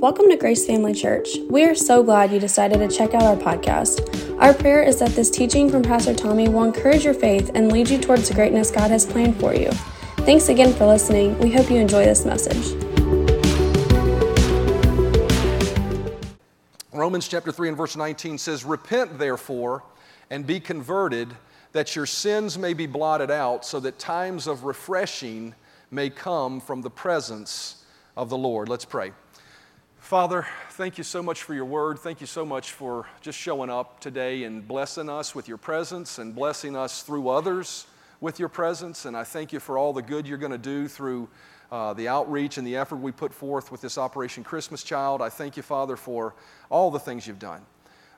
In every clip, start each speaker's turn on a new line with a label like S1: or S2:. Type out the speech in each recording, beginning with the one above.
S1: Welcome to Grace Family Church. We are so glad you decided to check out our podcast. Our prayer is that this teaching from Pastor Tommy will encourage your faith and lead you towards the greatness God has planned for you. Thanks again for listening. We hope you enjoy this message.
S2: Romans chapter 3 and verse 19 says, Repent therefore and be converted, that your sins may be blotted out, so that times of refreshing may come from the presence of the Lord. Let's pray. Father, thank you so much for your word. Thank you so much for just showing up today and blessing us with your presence and blessing us through others with your presence. And I thank you for all the good you're going to do through uh, the outreach and the effort we put forth with this Operation Christmas Child. I thank you, Father, for all the things you've done.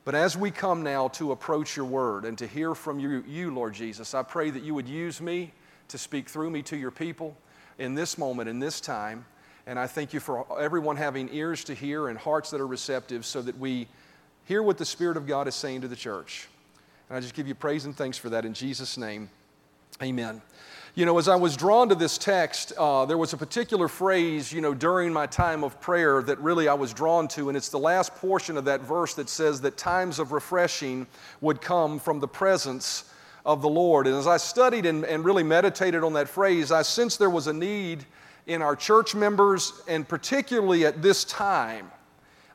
S2: But as we come now to approach your word and to hear from you, you, Lord Jesus, I pray that you would use me to speak through me to your people in this moment, in this time. And I thank you for everyone having ears to hear and hearts that are receptive so that we hear what the Spirit of God is saying to the church. And I just give you praise and thanks for that in Jesus' name. Amen. You know, as I was drawn to this text, uh, there was a particular phrase, you know, during my time of prayer that really I was drawn to, and it's the last portion of that verse that says that times of refreshing would come from the presence of the Lord. And as I studied and, and really meditated on that phrase, I sensed there was a need in our church members, and particularly at this time,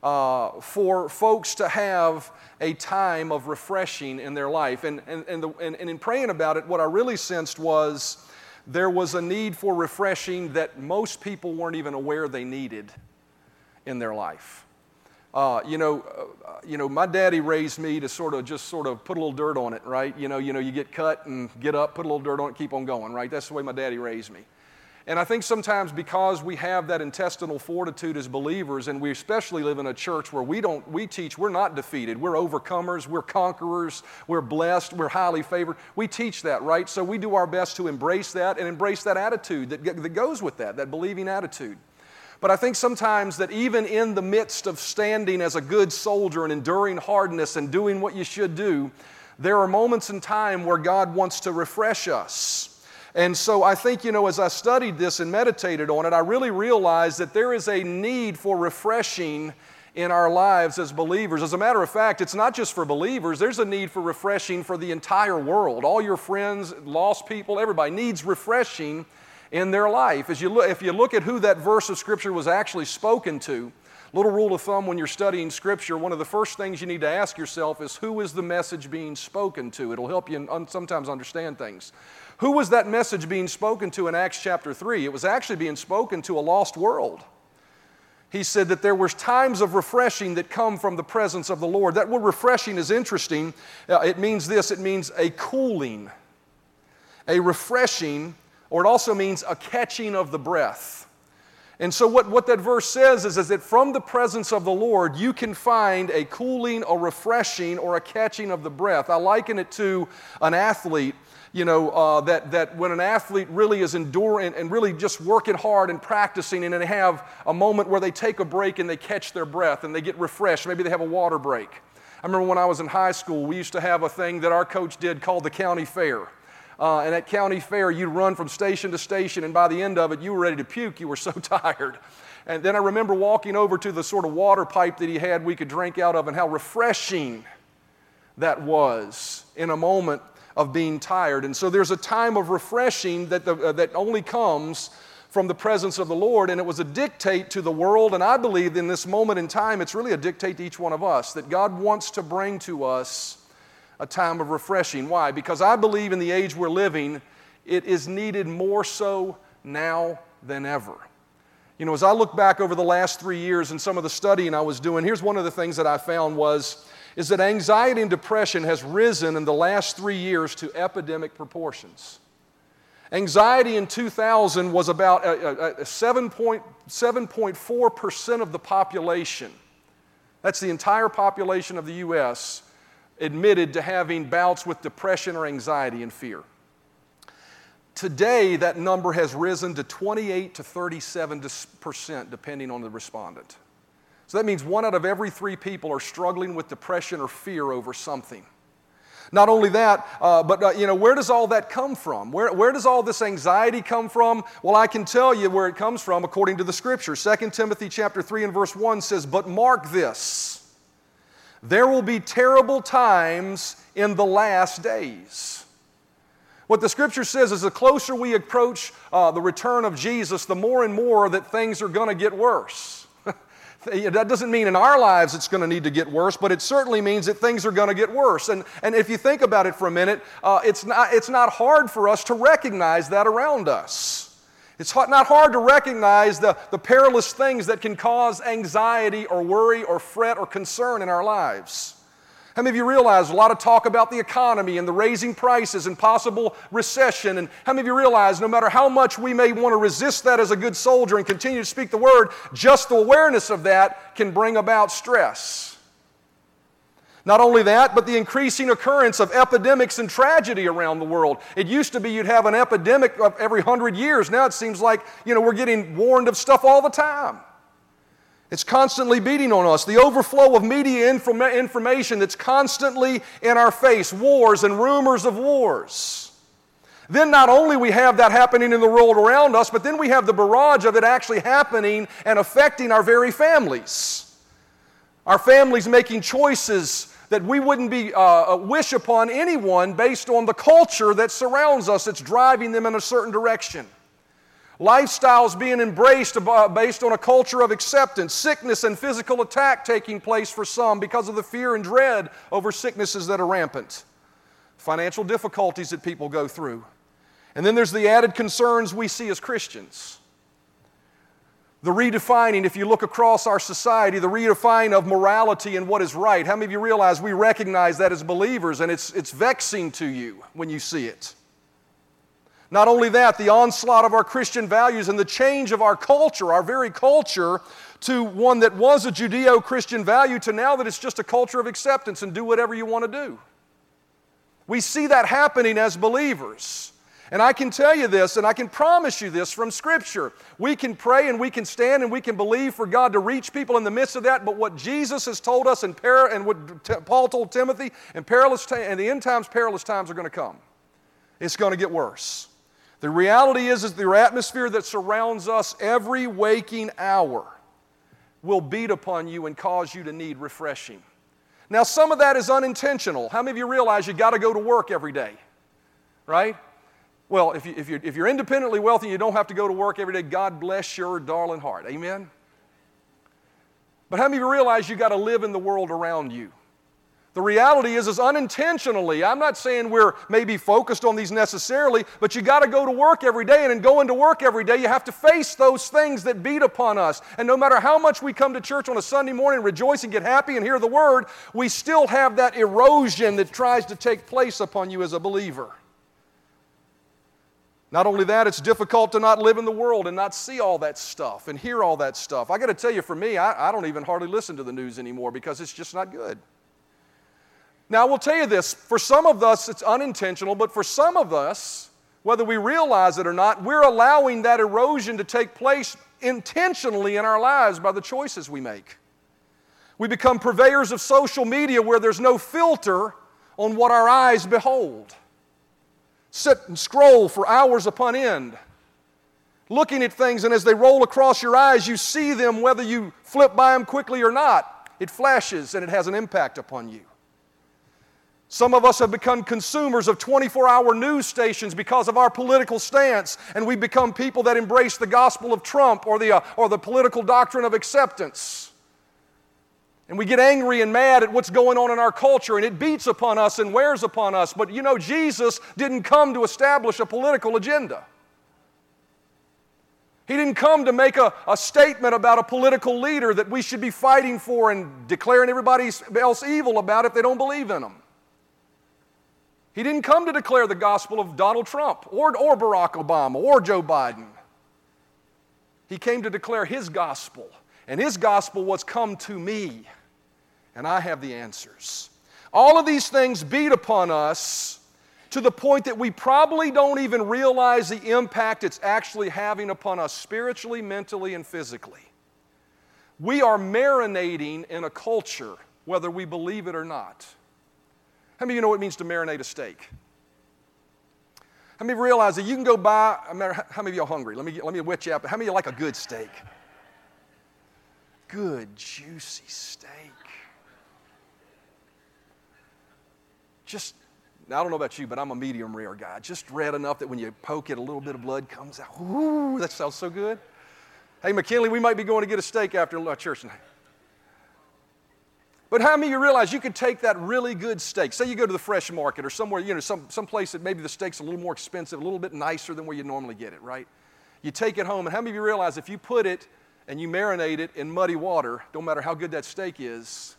S2: uh, for folks to have a time of refreshing in their life. And, and, and, the, and, and in praying about it, what I really sensed was there was a need for refreshing that most people weren't even aware they needed in their life. Uh, you know, uh, you know, my daddy raised me to sort of just sort of put a little dirt on it, right? You know, you know, you get cut and get up, put a little dirt on it, keep on going, right? That's the way my daddy raised me. And I think sometimes because we have that intestinal fortitude as believers, and we especially live in a church where we don't, we teach we're not defeated, we're overcomers, we're conquerors, we're blessed, we're highly favored. We teach that, right? So we do our best to embrace that and embrace that attitude that, that goes with that, that believing attitude. But I think sometimes that even in the midst of standing as a good soldier and enduring hardness and doing what you should do, there are moments in time where God wants to refresh us. And so I think, you know, as I studied this and meditated on it, I really realized that there is a need for refreshing in our lives as believers. As a matter of fact, it's not just for believers, there's a need for refreshing for the entire world. All your friends, lost people, everybody needs refreshing in their life. As you look, if you look at who that verse of Scripture was actually spoken to, little rule of thumb when you're studying Scripture, one of the first things you need to ask yourself is who is the message being spoken to? It'll help you sometimes understand things. Who was that message being spoken to in Acts chapter 3? It was actually being spoken to a lost world. He said that there were times of refreshing that come from the presence of the Lord. That word refreshing is interesting. Uh, it means this it means a cooling, a refreshing, or it also means a catching of the breath. And so, what, what that verse says is, is that from the presence of the Lord, you can find a cooling, a refreshing, or a catching of the breath. I liken it to an athlete you know, uh, that, that when an athlete really is enduring and really just working hard and practicing, and they have a moment where they take a break and they catch their breath and they get refreshed. Maybe they have a water break. I remember when I was in high school, we used to have a thing that our coach did called the county fair. Uh, and at county fair, you'd run from station to station, and by the end of it, you were ready to puke. You were so tired. And then I remember walking over to the sort of water pipe that he had we could drink out of, and how refreshing that was in a moment of being tired. And so there's a time of refreshing that, the, uh, that only comes from the presence of the Lord, and it was a dictate to the world. And I believe in this moment in time, it's really a dictate to each one of us that God wants to bring to us a time of refreshing. Why? Because I believe in the age we're living, it is needed more so now than ever. You know, as I look back over the last three years and some of the studying I was doing, here's one of the things that I found was is that anxiety and depression has risen in the last three years to epidemic proportions. Anxiety in 2000 was about uh, uh, uh, 7.4% of the population. That's the entire population of the U.S. admitted to having bouts with depression or anxiety and fear. Today, that number has risen to 28 to 37%, depending on the respondent. So that means one out of every three people are struggling with depression or fear over something. Not only that, uh, but uh, you know, where does all that come from? Where, where does all this anxiety come from? Well, I can tell you where it comes from according to the scripture. 2 Timothy chapter 3 and verse 1 says, But mark this, there will be terrible times in the last days. What the scripture says is the closer we approach uh, the return of Jesus, the more and more that things are going to get worse. That doesn't mean in our lives it's going to need to get worse, but it certainly means that things are going to get worse. And, and if you think about it for a minute, uh, it's, not, it's not hard for us to recognize that around us. It's not hard to recognize the, the perilous things that can cause anxiety or worry or fret or concern in our lives. How many of you realize a lot of talk about the economy and the raising prices and possible recession? And how many of you realize no matter how much we may want to resist that as a good soldier and continue to speak the word, just the awareness of that can bring about stress? Not only that, but the increasing occurrence of epidemics and tragedy around the world. It used to be you'd have an epidemic of every hundred years. Now it seems like, you know, we're getting warned of stuff all the time. It's constantly beating on us. The overflow of media inform- information that's constantly in our face, wars and rumors of wars. Then not only we have that happening in the world around us, but then we have the barrage of it actually happening and affecting our very families. Our families making choices that we wouldn't be uh, uh wish upon anyone based on the culture that surrounds us that's driving them in a certain direction. Lifestyles being embraced based on a culture of acceptance, sickness and physical attack taking place for some because of the fear and dread over sicknesses that are rampant, financial difficulties that people go through. And then there's the added concerns we see as Christians. The redefining, if you look across our society, the redefining of morality and what is right. How many of you realize we recognize that as believers and it's, it's vexing to you when you see it? Not only that, the onslaught of our Christian values and the change of our culture, our very culture, to one that was a Judeo Christian value to now that it's just a culture of acceptance and do whatever you want to do. We see that happening as believers. And I can tell you this, and I can promise you this from Scripture. We can pray and we can stand and we can believe for God to reach people in the midst of that, but what Jesus has told us and, par- and what Paul told Timothy, and, perilous t- and the end times, perilous times are going to come. It's going to get worse. The reality is, is the atmosphere that surrounds us every waking hour will beat upon you and cause you to need refreshing. Now, some of that is unintentional. How many of you realize you got to go to work every day? Right? Well, if, you, if, you're, if you're independently wealthy you don't have to go to work every day, God bless your darling heart. Amen? But how many of you realize you got to live in the world around you? The reality is, is unintentionally. I'm not saying we're maybe focused on these necessarily, but you got to go to work every day, and in going to work every day, you have to face those things that beat upon us. And no matter how much we come to church on a Sunday morning, rejoice and get happy and hear the word, we still have that erosion that tries to take place upon you as a believer. Not only that, it's difficult to not live in the world and not see all that stuff and hear all that stuff. I got to tell you, for me, I, I don't even hardly listen to the news anymore because it's just not good. Now, I will tell you this for some of us, it's unintentional, but for some of us, whether we realize it or not, we're allowing that erosion to take place intentionally in our lives by the choices we make. We become purveyors of social media where there's no filter on what our eyes behold. Sit and scroll for hours upon end, looking at things, and as they roll across your eyes, you see them whether you flip by them quickly or not. It flashes and it has an impact upon you. Some of us have become consumers of 24 hour news stations because of our political stance, and we become people that embrace the gospel of Trump or the, uh, or the political doctrine of acceptance. And we get angry and mad at what's going on in our culture, and it beats upon us and wears upon us. But you know, Jesus didn't come to establish a political agenda. He didn't come to make a, a statement about a political leader that we should be fighting for and declaring everybody else evil about if they don't believe in him. He didn't come to declare the gospel of Donald Trump or, or Barack Obama or Joe Biden. He came to declare his gospel, and his gospel was come to me, and I have the answers. All of these things beat upon us to the point that we probably don't even realize the impact it's actually having upon us spiritually, mentally, and physically. We are marinating in a culture, whether we believe it or not. How many of you know what it means to marinate a steak? How many of you realize that you can go buy, how many of you are hungry? Let me, let me whet you up. How many of you like a good steak? Good, juicy steak. Just, I don't know about you, but I'm a medium rare guy. Just red enough that when you poke it, a little bit of blood comes out. Ooh, that sounds so good. Hey, McKinley, we might be going to get a steak after church tonight. But how many of you realize you could take that really good steak? Say you go to the fresh market or somewhere, you know, some, some place that maybe the steak's a little more expensive, a little bit nicer than where you normally get it, right? You take it home, and how many of you realize if you put it and you marinate it in muddy water, don't matter how good that steak is,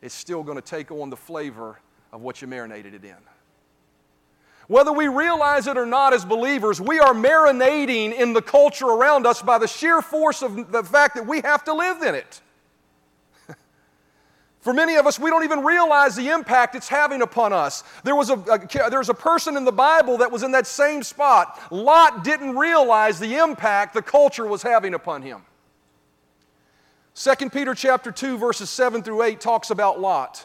S2: it's still going to take on the flavor of what you marinated it in. Whether we realize it or not as believers, we are marinating in the culture around us by the sheer force of the fact that we have to live in it. For many of us, we don't even realize the impact it's having upon us. There was a, a, there was a person in the Bible that was in that same spot. Lot didn't realize the impact the culture was having upon him. 2 Peter chapter 2, verses 7 through 8 talks about Lot.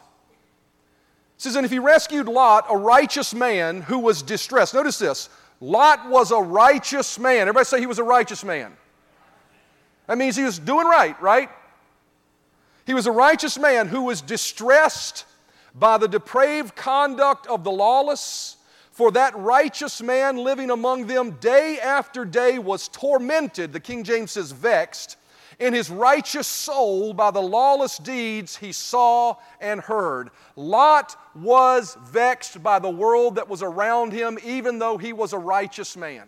S2: Says, And if he rescued Lot, a righteous man who was distressed. Notice this Lot was a righteous man. Everybody say he was a righteous man. That means he was doing right, right? He was a righteous man who was distressed by the depraved conduct of the lawless. For that righteous man living among them day after day was tormented, the King James says vexed, in his righteous soul by the lawless deeds he saw and heard. Lot was vexed by the world that was around him, even though he was a righteous man.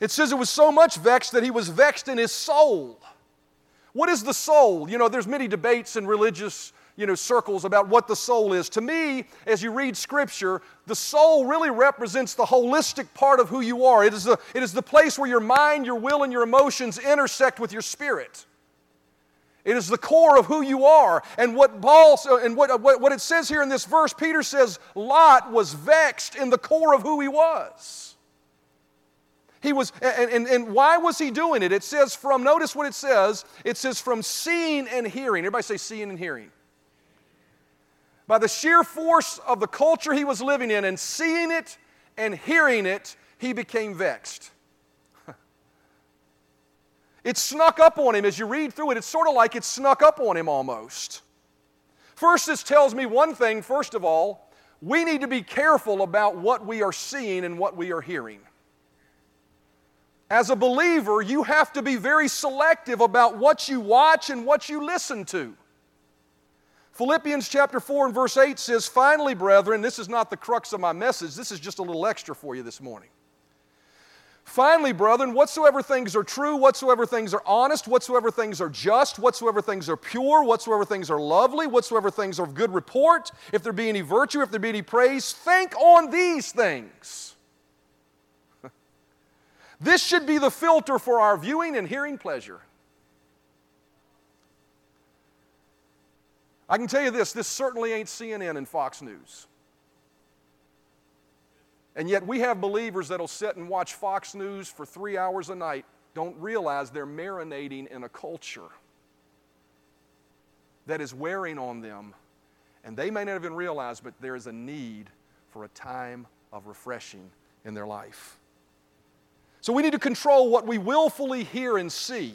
S2: It says it was so much vexed that he was vexed in his soul. What is the soul? You know, there's many debates in religious you know, circles about what the soul is. To me, as you read Scripture, the soul really represents the holistic part of who you are. It is the, it is the place where your mind, your will, and your emotions intersect with your spirit. It is the core of who you are. And what Paul and what, what, what it says here in this verse, Peter says Lot was vexed in the core of who he was. He was, and, and, and why was he doing it? It says from, notice what it says. It says from seeing and hearing. Everybody say seeing and hearing. By the sheer force of the culture he was living in and seeing it and hearing it, he became vexed. it snuck up on him as you read through it. It's sort of like it snuck up on him almost. First, this tells me one thing, first of all, we need to be careful about what we are seeing and what we are hearing. As a believer, you have to be very selective about what you watch and what you listen to. Philippians chapter 4 and verse 8 says, Finally, brethren, this is not the crux of my message, this is just a little extra for you this morning. Finally, brethren, whatsoever things are true, whatsoever things are honest, whatsoever things are just, whatsoever things are pure, whatsoever things are lovely, whatsoever things are of good report, if there be any virtue, if there be any praise, think on these things. This should be the filter for our viewing and hearing pleasure. I can tell you this this certainly ain't CNN and Fox News. And yet we have believers that'll sit and watch Fox News for three hours a night, don't realize they're marinating in a culture that is wearing on them. And they may not even realize, but there is a need for a time of refreshing in their life. So we need to control what we willfully hear and see.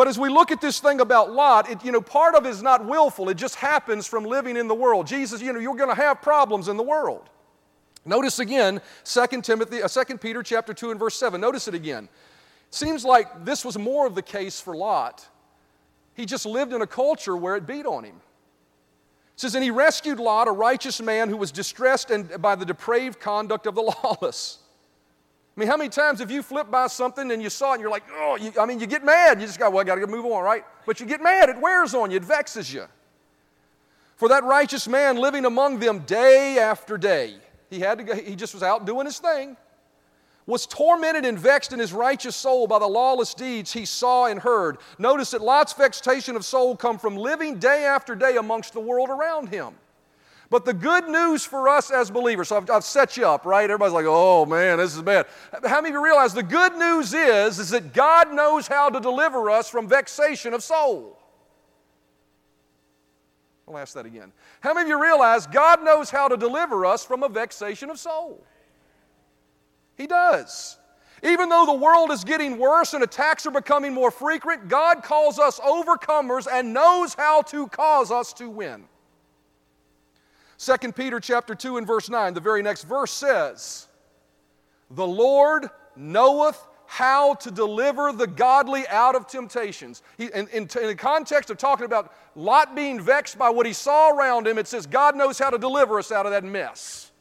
S2: But as we look at this thing about Lot, it, you know, part of it is not willful. It just happens from living in the world. Jesus, you know, you're going to have problems in the world. Notice again, 2 Timothy, uh, 2 Peter chapter 2 and verse 7. Notice it again. It seems like this was more of the case for Lot. He just lived in a culture where it beat on him. It says, And he rescued Lot, a righteous man who was distressed and, by the depraved conduct of the lawless. I mean, how many times have you flipped by something and you saw it and you're like, oh, you, I mean, you get mad. You just go, well, I got to move on, right? But you get mad. It wears on you, it vexes you. For that righteous man living among them day after day, he, had to go, he just was out doing his thing, was tormented and vexed in his righteous soul by the lawless deeds he saw and heard. Notice that Lot's vexation of soul come from living day after day amongst the world around him. But the good news for us as believers, so I've, I've, set you up, right? Everybody's like, oh man, this is bad. How many of you realize the good news is, is that God knows how to deliver us from vexation of soul? I'll ask that again. How many of you realize God knows how to deliver us from a vexation of soul? He does. Even though the world is getting worse and attacks are becoming more frequent, God calls us overcomers and knows how to cause us to win. 2 Peter chapter 2 and verse 9, the very next verse says, "The Lord knoweth how to deliver the godly out of temptations. He, in, in, in, the context of talking about Lot being vexed by what he saw around him, it says God knows how to deliver us out of that mess.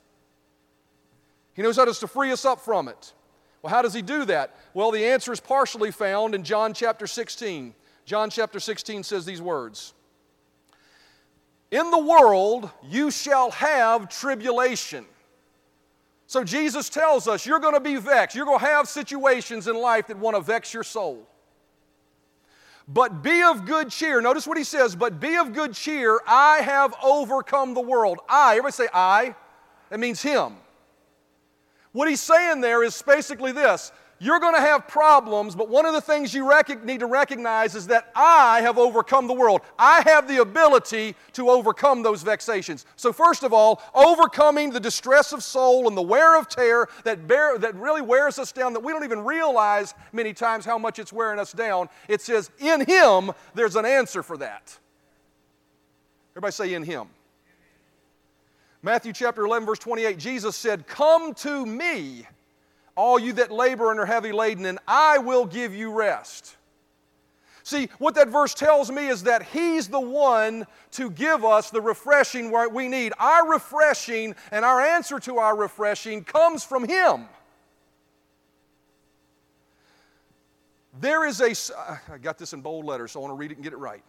S2: He knows how to free us up from it. Well, how does he do that? Well, the answer is partially found in John chapter 16. John chapter 16 says these words In the world you shall have tribulation. So Jesus tells us you're going to be vexed. You're going to have situations in life that want to vex your soul. But be of good cheer. Notice what he says, but be of good cheer. I have overcome the world. I, everybody say I. That means him. What he's saying there is basically this you're going to have problems, but one of the things you rec- need to recognize is that I have overcome the world. I have the ability to overcome those vexations. So, first of all, overcoming the distress of soul and the wear of tear that, bear, that really wears us down, that we don't even realize many times how much it's wearing us down. It says, In Him, there's an answer for that. Everybody say, In Him. Matthew chapter 11, verse 28, Jesus said, Come to me all you that labor and are heavy laden, and I will give you rest. See, what that verse tells me is that He's the one to give us the refreshing we need. Our refreshing and our answer to our refreshing comes from Him. There is a, uh, I got this in bold letters, so I want to read it and get it right.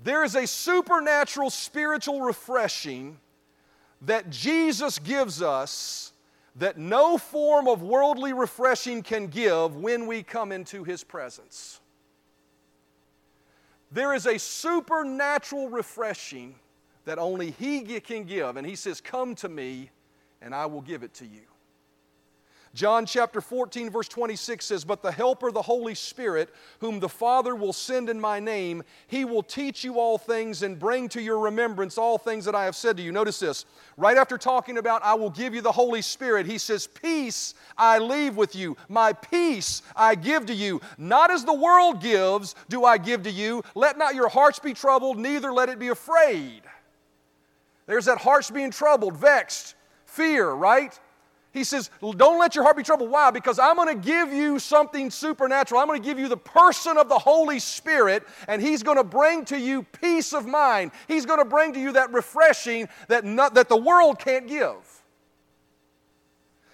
S2: There is a supernatural spiritual refreshing that Jesus gives us that no form of worldly refreshing can give when we come into His presence. There is a supernatural refreshing that only He can give, and He says, Come to me, and I will give it to you. John chapter 14, verse 26 says, But the Helper, the Holy Spirit, whom the Father will send in my name, he will teach you all things and bring to your remembrance all things that I have said to you. Notice this. Right after talking about, I will give you the Holy Spirit, he says, Peace I leave with you. My peace I give to you. Not as the world gives, do I give to you. Let not your hearts be troubled, neither let it be afraid. There's that hearts being troubled, vexed, fear, right? He says, Don't let your heart be troubled. Why? Because I'm going to give you something supernatural. I'm going to give you the person of the Holy Spirit, and He's going to bring to you peace of mind. He's going to bring to you that refreshing that, not, that the world can't give.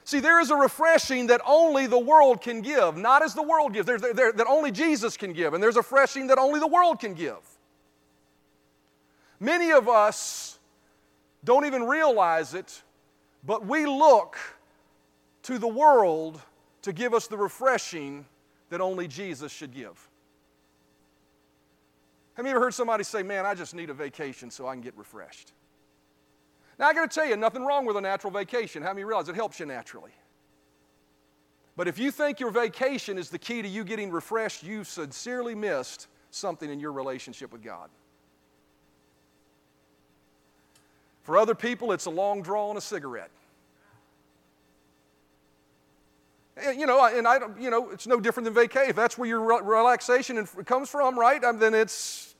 S2: See, there is a refreshing that only the world can give, not as the world gives, there's, there, that only Jesus can give, and there's a refreshing that only the world can give. Many of us don't even realize it, but we look to the world to give us the refreshing that only Jesus should give. Have you ever heard somebody say, Man, I just need a vacation so I can get refreshed? Now, I got to tell you, nothing wrong with a natural vacation. How many realize it helps you naturally? But if you think your vacation is the key to you getting refreshed, you've sincerely missed something in your relationship with God. For other people, it's a long draw on a cigarette. You know, and I, you know, it's no different than vacay. If that's where your re- relaxation comes from, right? Um, then it's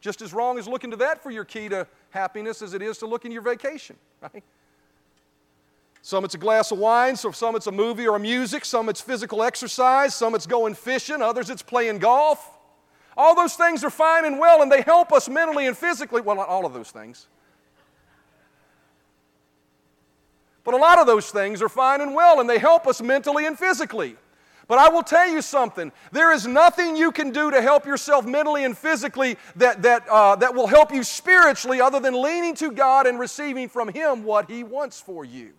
S2: just as wrong as looking to that for your key to happiness as it is to look in your vacation, right? Some it's a glass of wine, so some it's a movie or a music, some it's physical exercise, some it's going fishing, others it's playing golf. All those things are fine and well, and they help us mentally and physically. Well, not all of those things. But a lot of those things are fine and well, and they help us mentally and physically. But I will tell you something there is nothing you can do to help yourself mentally and physically that, that, uh, that will help you spiritually other than leaning to God and receiving from Him what He wants for you.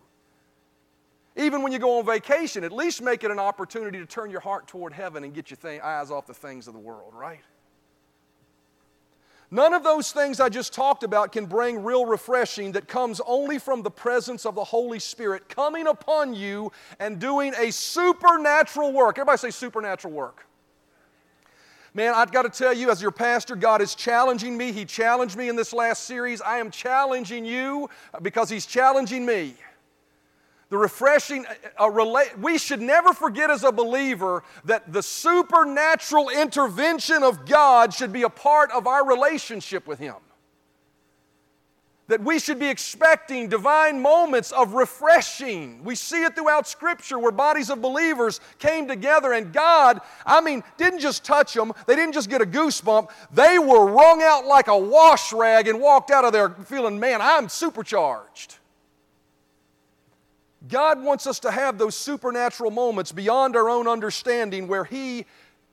S2: Even when you go on vacation, at least make it an opportunity to turn your heart toward heaven and get your th- eyes off the things of the world, right? None of those things I just talked about can bring real refreshing that comes only from the presence of the Holy Spirit coming upon you and doing a supernatural work. Everybody say supernatural work. Man, I've got to tell you, as your pastor, God is challenging me. He challenged me in this last series. I am challenging you because He's challenging me. The refreshing, uh, uh, a rela- we should never forget as a believer that the supernatural intervention of God should be a part of our relationship with Him that we should be expecting divine moments of refreshing. We see it throughout Scripture where bodies of believers came together and God, I mean, didn't just touch them, they didn't just get a goosebump, they were wrung out like a wash rag and walked out of there feeling, man, I'm supercharged. God wants us to have those supernatural moments beyond our own understanding where He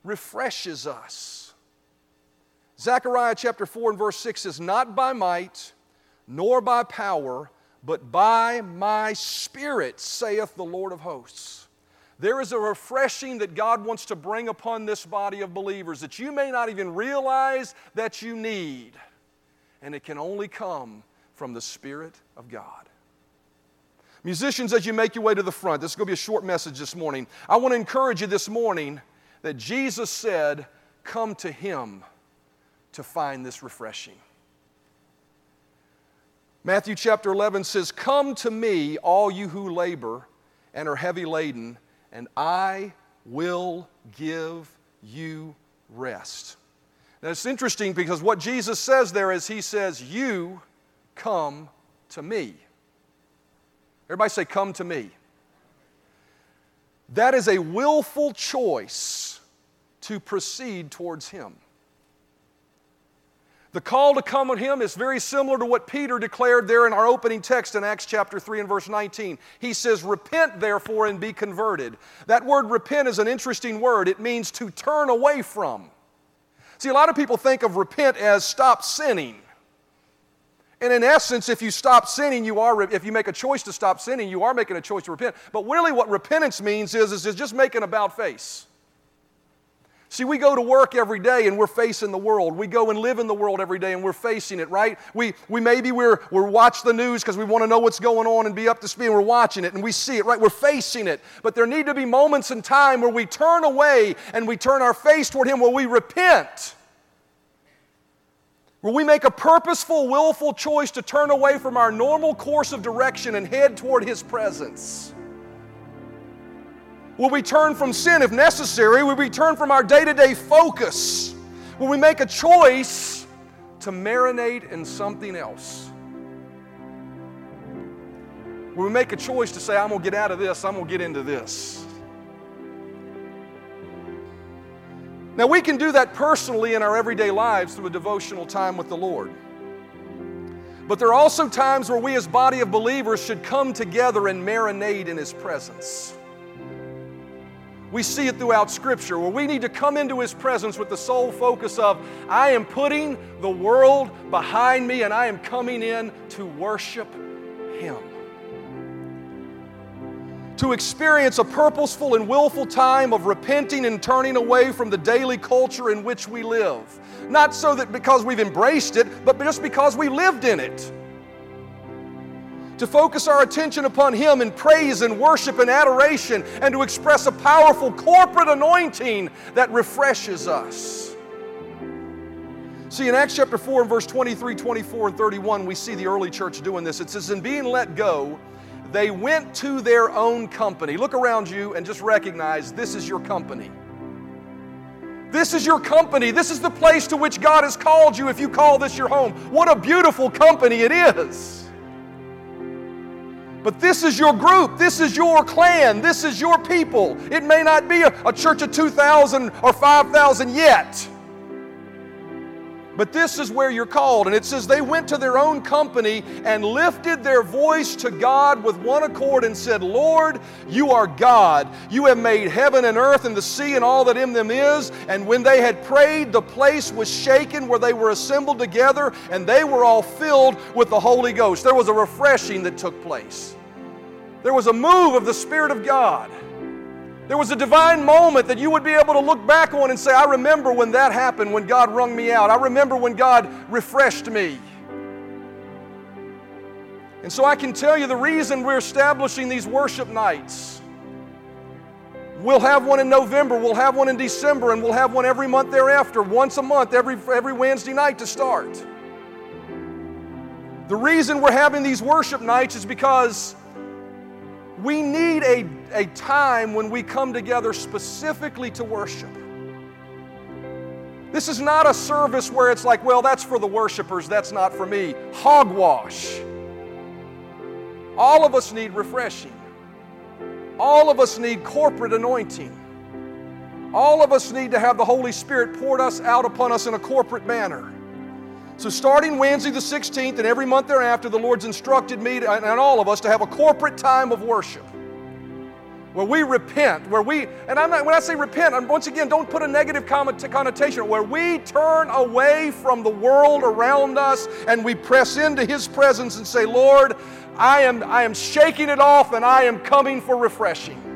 S2: refreshes us. Zechariah chapter 4 and verse 6 says, Not by might, nor by power, but by my Spirit, saith the Lord of hosts. There is a refreshing that God wants to bring upon this body of believers that you may not even realize that you need. And it can only come from the Spirit of God. Musicians, as you make your way to the front, this is going to be a short message this morning. I want to encourage you this morning that Jesus said, Come to Him to find this refreshing. Matthew chapter 11 says, Come to me, all you who labor and are heavy laden, and I will give you rest. Now it's interesting because what Jesus says there is He says, You come to me. Everybody say, Come to me. That is a willful choice to proceed towards Him. The call to come on him is very similar to what Peter declared there in our opening text in Acts chapter 3 and verse 19. He says, Repent therefore and be converted. That word repent is an interesting word. It means to turn away from. See, a lot of people think of repent as stop sinning. And in essence, if you stop sinning, you are, if you make a choice to stop sinning, you are making a choice to repent. But really, what repentance means is, is, is just making a about face. See, we go to work every day and we're facing the world. We go and live in the world every day and we're facing it, right? We, we maybe we're, we're watch the news because we want to know what's going on and be up to speed and we're watching it and we see it, right? We're facing it. But there need to be moments in time where we turn away and we turn our face toward Him, where we repent. Where we make a purposeful, willful choice to turn away from our normal course of direction and head toward His presence. Will we turn from sin if necessary? Will we turn from our day to day focus? Will we make a choice to marinate in something else? Will we make a choice to say, I'm going to get out of this, I'm going to get into this? Now, we can do that personally in our everyday lives through a devotional time with the Lord. But there are also times where we, as body of believers, should come together and marinate in His presence. We see it throughout Scripture where we need to come into His presence with the sole focus of, I am putting the world behind me and I am coming in to worship Him. To experience a purposeful and willful time of repenting and turning away from the daily culture in which we live. Not so that because we've embraced it, but just because we lived in it to focus our attention upon Him in praise and worship and adoration, and to express a powerful corporate anointing that refreshes us. See, in Acts chapter 4 and verse 23, 24, and 31, we see the early church doing this. It says, In being let go, they went to their own company. Look around you and just recognize this is your company. This is your company. This is the place to which God has called you if you call this your home. What a beautiful company it is. But this is your group, this is your clan, this is your people. It may not be a, a church of 2,000 or 5,000 yet. But this is where you're called. And it says they went to their own company and lifted their voice to God with one accord and said, Lord, you are God. You have made heaven and earth and the sea and all that in them is. And when they had prayed, the place was shaken where they were assembled together, and they were all filled with the Holy Ghost. There was a refreshing that took place. There was a move of the Spirit of God. There was a divine moment that you would be able to look back on and say, I remember when that happened, when God wrung me out. I remember when God refreshed me. And so I can tell you the reason we're establishing these worship nights. We'll have one in November, we'll have one in December, and we'll have one every month thereafter, once a month, every, every Wednesday night to start. The reason we're having these worship nights is because we need a, a time when we come together specifically to worship. This is not a service where it's like, well, that's for the worshipers, that's not for me. Hogwash. All of us need refreshing. All of us need corporate anointing. All of us need to have the Holy Spirit poured us out upon us in a corporate manner. So, starting Wednesday the 16th and every month thereafter, the Lord's instructed me to, and all of us to have a corporate time of worship where we repent, where we, and I'm not, when I say repent, I'm, once again, don't put a negative connotation, where we turn away from the world around us and we press into His presence and say, Lord, I am, I am shaking it off and I am coming for refreshing.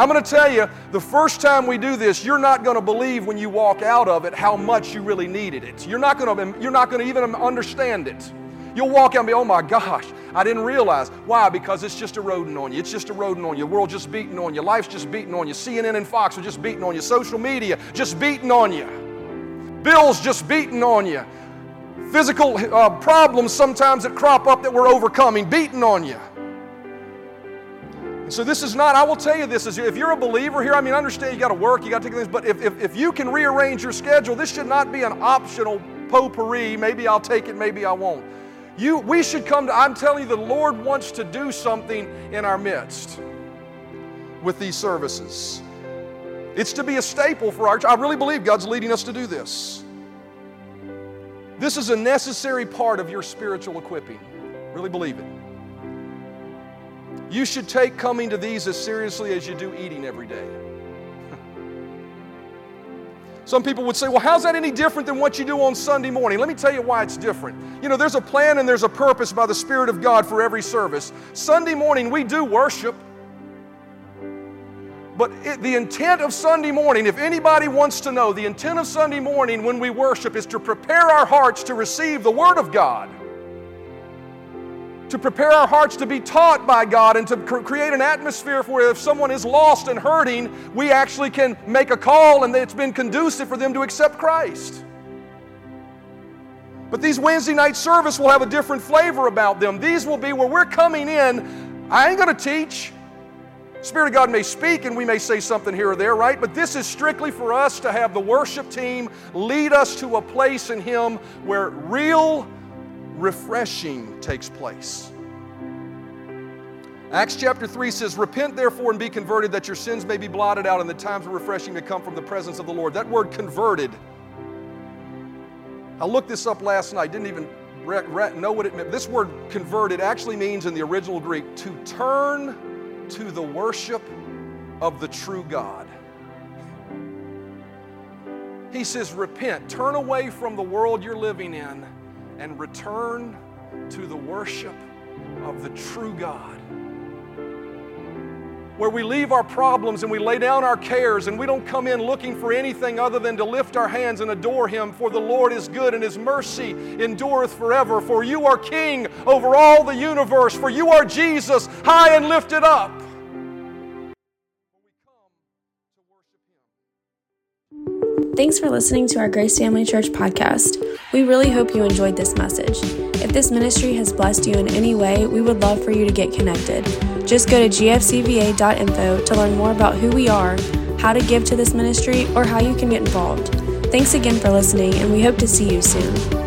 S2: I'm going to tell you, the first time we do this, you're not going to believe when you walk out of it how much you really needed it. You're not going to, you're not going to even understand it. You'll walk out and be, oh my gosh, I didn't realize. Why? Because it's just eroding on you. It's just eroding on you. The world just beating on you. Life's just beating on you. CNN and Fox are just beating on you. Social media just beating on you. Bills just beating on you. Physical uh, problems sometimes that crop up that we're overcoming, beating on you. So this is not, I will tell you this, is if you're a believer here, I mean, I understand you got to work, you got to take things, but if, if, if you can rearrange your schedule, this should not be an optional potpourri. Maybe I'll take it, maybe I won't. You, we should come to, I'm telling you, the Lord wants to do something in our midst with these services. It's to be a staple for our. I really believe God's leading us to do this. This is a necessary part of your spiritual equipping. Really believe it. You should take coming to these as seriously as you do eating every day. Some people would say, well, how's that any different than what you do on Sunday morning? Let me tell you why it's different. You know, there's a plan and there's a purpose by the Spirit of God for every service. Sunday morning, we do worship. But it, the intent of Sunday morning, if anybody wants to know, the intent of Sunday morning when we worship is to prepare our hearts to receive the Word of God to prepare our hearts to be taught by God and to create an atmosphere where if someone is lost and hurting, we actually can make a call and it's been conducive for them to accept Christ. But these Wednesday night service will have a different flavor about them. These will be where we're coming in. I ain't going to teach. Spirit of God may speak and we may say something here or there, right? But this is strictly for us to have the worship team lead us to a place in Him where real refreshing takes place. Acts chapter 3 says, Repent therefore and be converted, that your sins may be blotted out and the times of refreshing may come from the presence of the Lord. That word converted, I looked this up last night, didn't even know what it meant. This word converted actually means in the original Greek to turn to the worship of the true God. He says, Repent, turn away from the world you're living in and return to the worship of the true God. Where we leave our problems and we lay down our cares and we don't come in looking for anything other than to lift our hands and adore Him. For the Lord is good and His mercy endureth forever. For you are King over all the universe. For you are Jesus, high and lifted up.
S1: Thanks for listening to our Grace Family Church podcast. We really hope you enjoyed this message. If this ministry has blessed you in any way, we would love for you to get connected. Just go to gfcva.info to learn more about who we are, how to give to this ministry, or how you can get involved. Thanks again for listening, and we hope to see you soon.